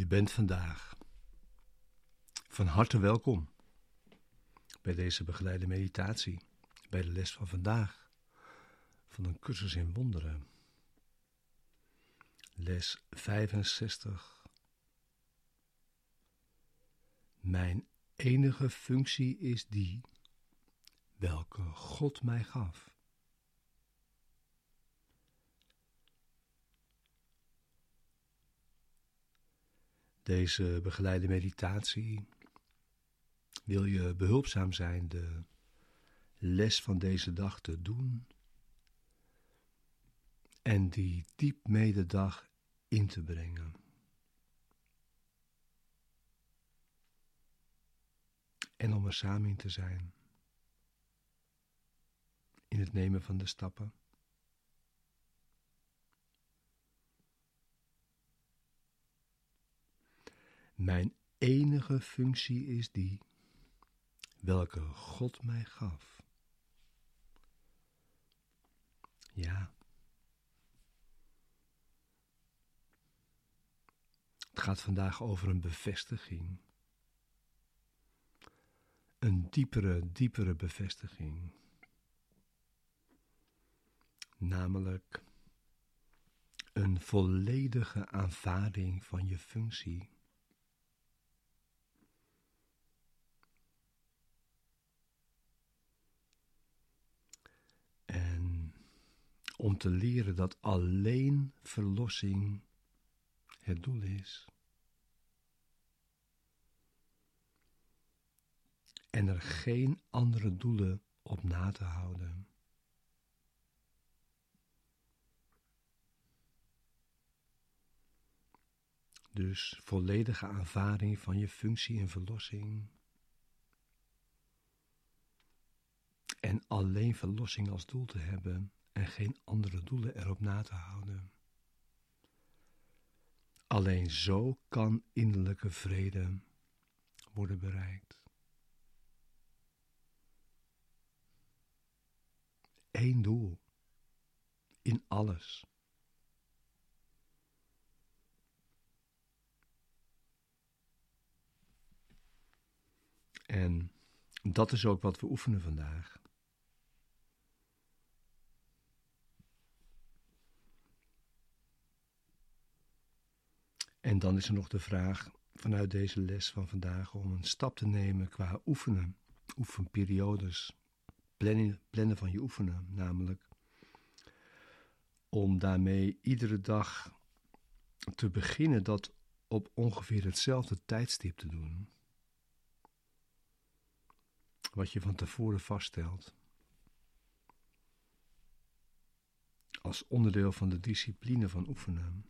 Je bent vandaag van harte welkom bij deze begeleide meditatie, bij de les van vandaag van een cursus in wonderen. Les 65. Mijn enige functie is die welke God mij gaf. Deze begeleide meditatie wil je behulpzaam zijn de les van deze dag te doen en die diep mededag in te brengen. En om er samen in te zijn. In het nemen van de stappen. Mijn enige functie is die welke God mij gaf. Ja. Het gaat vandaag over een bevestiging. Een diepere, diepere bevestiging. Namelijk een volledige aanvaarding van je functie. Om te leren dat alleen verlossing het doel is. En er geen andere doelen op na te houden. Dus volledige aanvaarding van je functie en verlossing. En alleen verlossing als doel te hebben en geen andere doelen erop na te houden. Alleen zo kan innerlijke vrede worden bereikt. Eén doel in alles. En dat is ook wat we oefenen vandaag. En dan is er nog de vraag vanuit deze les van vandaag om een stap te nemen qua oefenen, oefenperiodes, plannen, plannen van je oefenen, namelijk om daarmee iedere dag te beginnen dat op ongeveer hetzelfde tijdstip te doen. Wat je van tevoren vaststelt. Als onderdeel van de discipline van oefenen.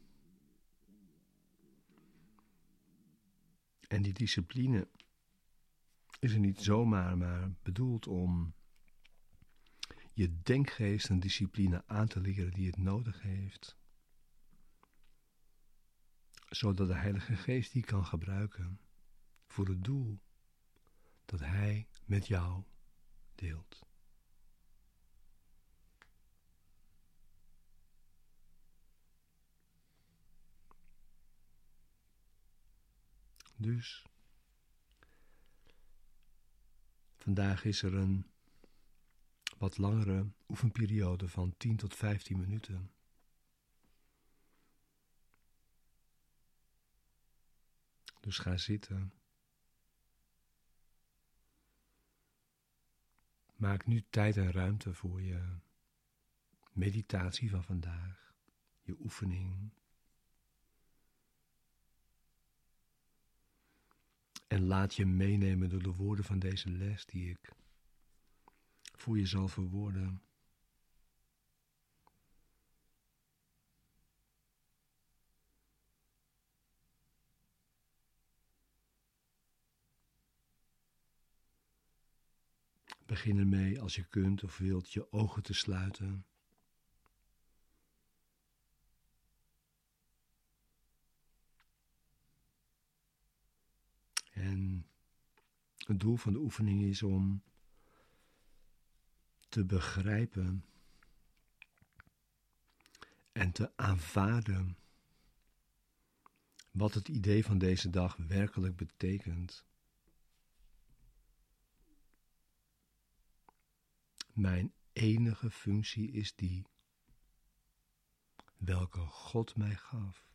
En die discipline is er niet zomaar, maar bedoeld om je denkgeest een discipline aan te leren die het nodig heeft. Zodat de Heilige Geest die kan gebruiken voor het doel dat Hij met jou deelt. Dus vandaag is er een wat langere oefenperiode van 10 tot 15 minuten. Dus ga zitten. Maak nu tijd en ruimte voor je meditatie van vandaag, je oefening. En laat je meenemen door de woorden van deze les die ik voor je zal verwoorden. Begin ermee als je kunt of wilt je ogen te sluiten. En het doel van de oefening is om te begrijpen en te aanvaarden wat het idee van deze dag werkelijk betekent. Mijn enige functie is die welke God mij gaf.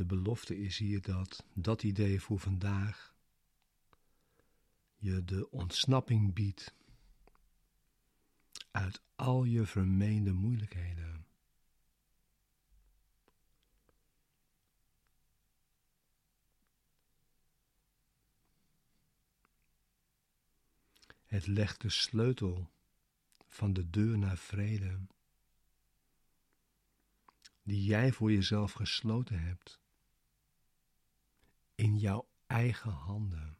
De belofte is hier dat dat idee voor vandaag je de ontsnapping biedt uit al je vermeende moeilijkheden. Het legt de sleutel van de deur naar vrede, die jij voor jezelf gesloten hebt, in jouw eigen handen.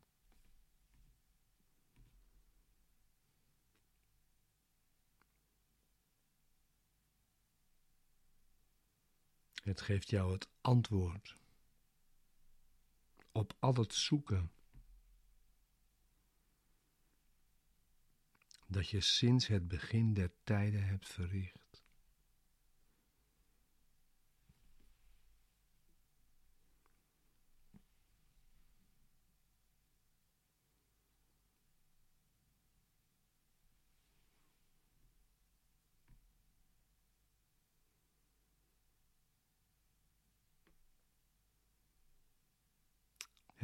Het geeft jou het antwoord op al het zoeken dat je sinds het begin der tijden hebt verricht.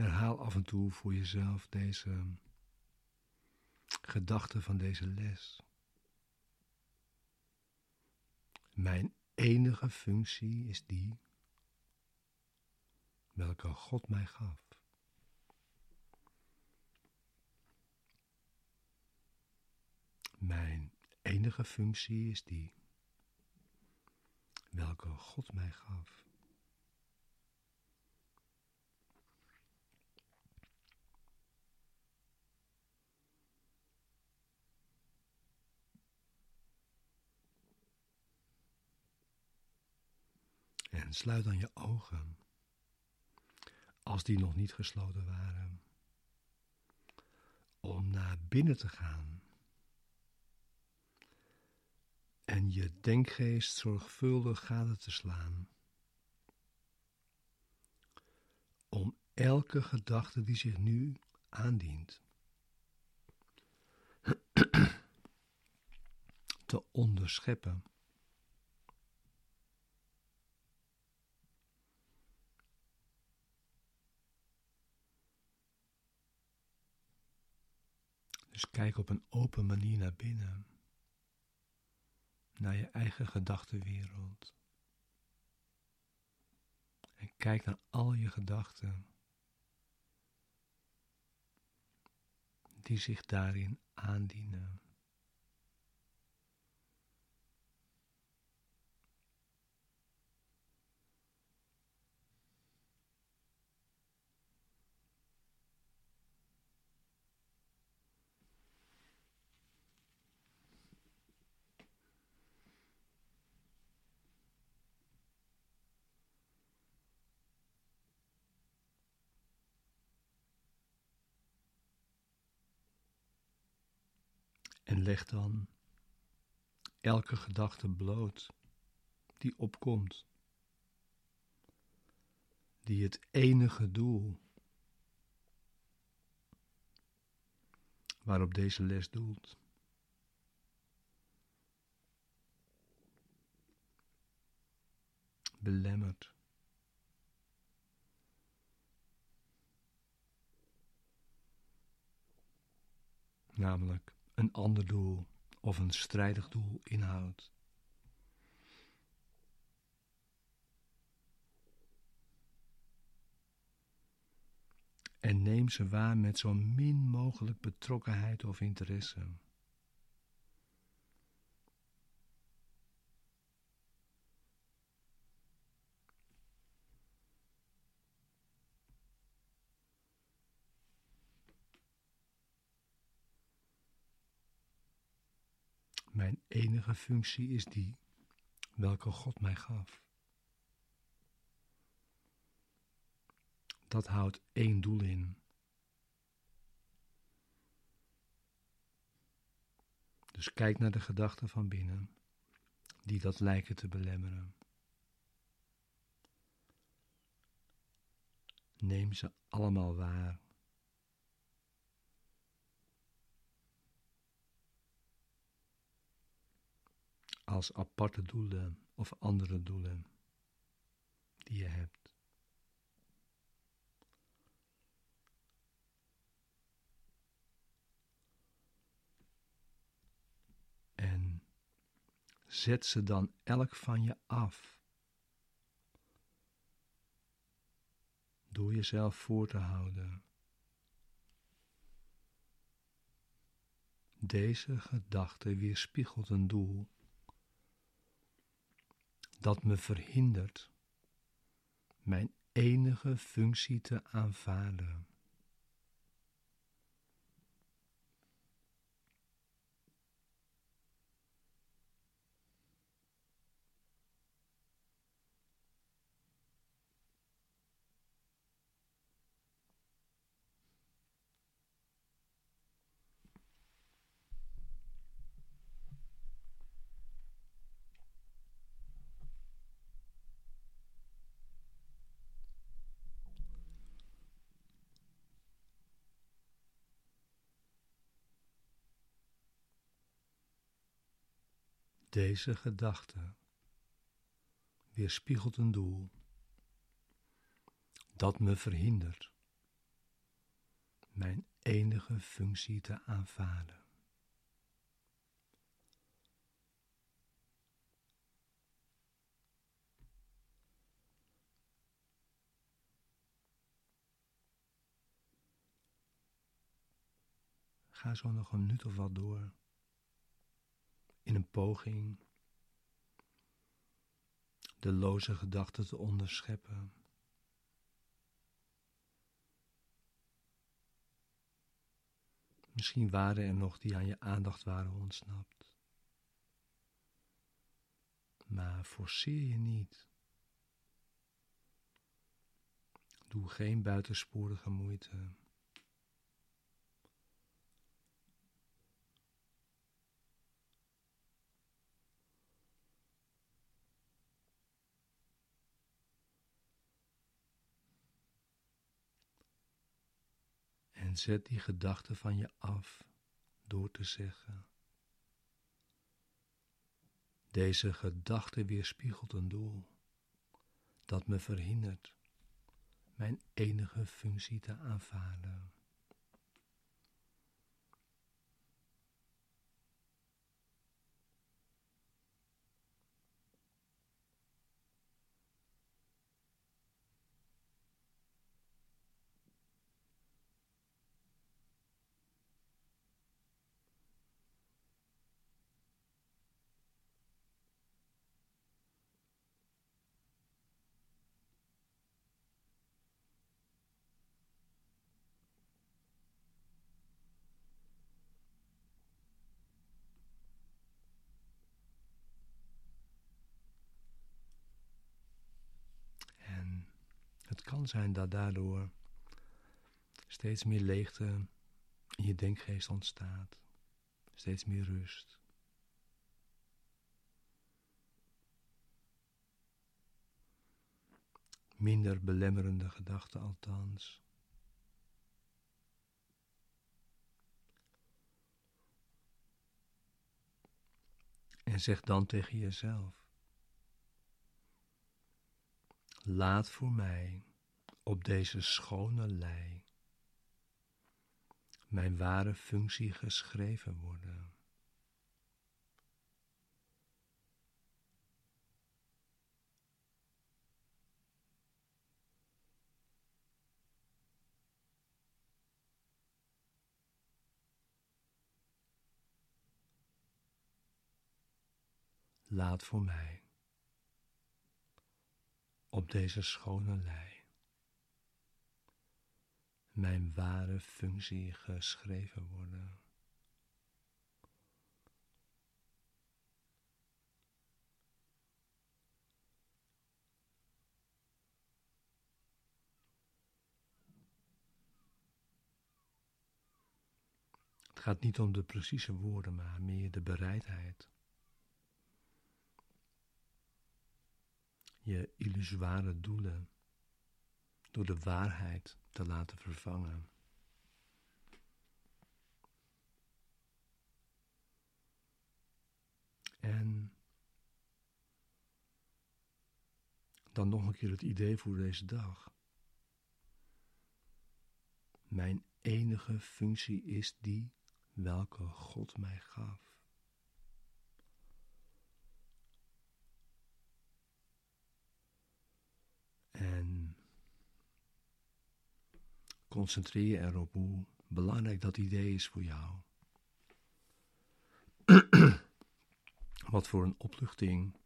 Herhaal af en toe voor jezelf deze gedachte van deze les. Mijn enige functie is die welke God mij gaf. Mijn enige functie is die welke God mij gaf. En sluit dan je ogen, als die nog niet gesloten waren, om naar binnen te gaan. En je denkgeest zorgvuldig gade te slaan. Om elke gedachte die zich nu aandient te onderscheppen. Dus kijk op een open manier naar binnen, naar je eigen gedachtenwereld. En kijk naar al je gedachten die zich daarin aandienen. En leg dan elke gedachte bloot die opkomt, die het enige doel waarop deze les doelt. Belemmert. Namelijk een ander doel of een strijdig doel inhoudt. En neem ze waar met zo min mogelijk betrokkenheid of interesse. Mijn enige functie is die welke God mij gaf. Dat houdt één doel in. Dus kijk naar de gedachten van binnen, die dat lijken te belemmeren. Neem ze allemaal waar. Als aparte doelen of andere doelen die je hebt. En zet ze dan elk van je af. Door jezelf voor te houden. Deze gedachte weerspiegelt een doel dat me verhindert mijn enige functie te aanvaarden. Deze gedachte weerspiegelt een doel dat me verhindert mijn enige functie te aanvaarden. Ga zo nog een minuut of wat door in een poging de loze gedachten te onderscheppen. Misschien waren er nog die aan je aandacht waren ontsnapt. Maar forceer je niet. Doe geen buitensporige moeite. Zet die gedachte van je af door te zeggen. Deze gedachte weerspiegelt een doel dat me verhindert mijn enige functie te aanvaarden. Kan zijn dat daardoor steeds meer leegte in je denkgeest ontstaat, steeds meer rust. Minder belemmerende gedachten althans. En zeg dan tegen jezelf: Laat voor mij op deze schone lei mijn ware functie geschreven worden. Laat voor mij op deze schone lei mijn ware functie geschreven worden. Het gaat niet om de precieze woorden, maar meer de bereidheid. Je illusoire doelen door de waarheid te laten vervangen. En dan nog een keer het idee voor deze dag. Mijn enige functie is die welke God mij gaf. En concentreer je erop hoe belangrijk dat idee is voor jou. Wat voor een opluchting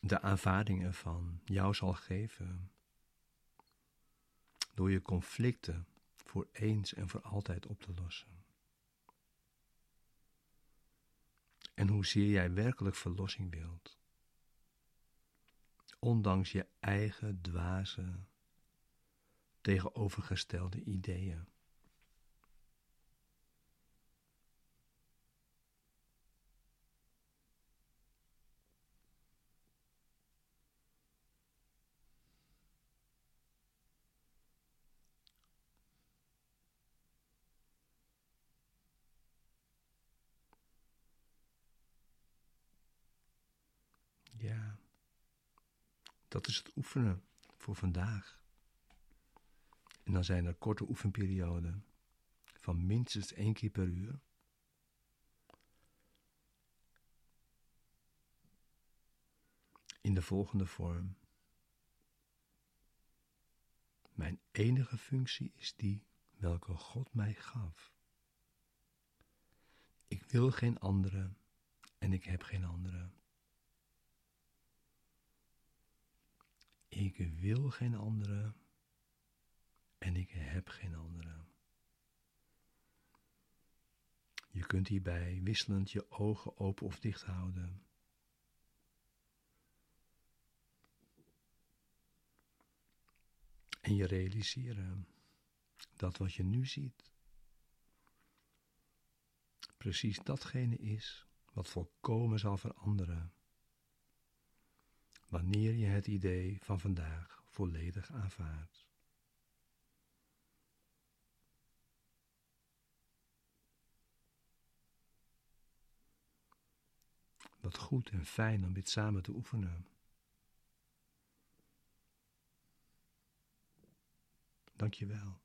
de aanvaarding ervan jou zal geven. Door je conflicten voor eens en voor altijd op te lossen. En hoezeer jij werkelijk verlossing wilt. Ondanks je eigen dwaze, tegenovergestelde ideeën. Ja, dat is het oefenen voor vandaag. En dan zijn er korte oefenperioden van minstens één keer per uur. In de volgende vorm. Mijn enige functie is die welke God mij gaf. Ik wil geen andere en ik heb geen andere. Ik wil geen andere en ik heb geen andere. Je kunt hierbij wisselend je ogen open of dicht houden. En je realiseren dat wat je nu ziet, precies datgene is wat volkomen zal veranderen wanneer je het idee van vandaag volledig aanvaardt. Wat goed en fijn om dit samen te oefenen. Dank je wel.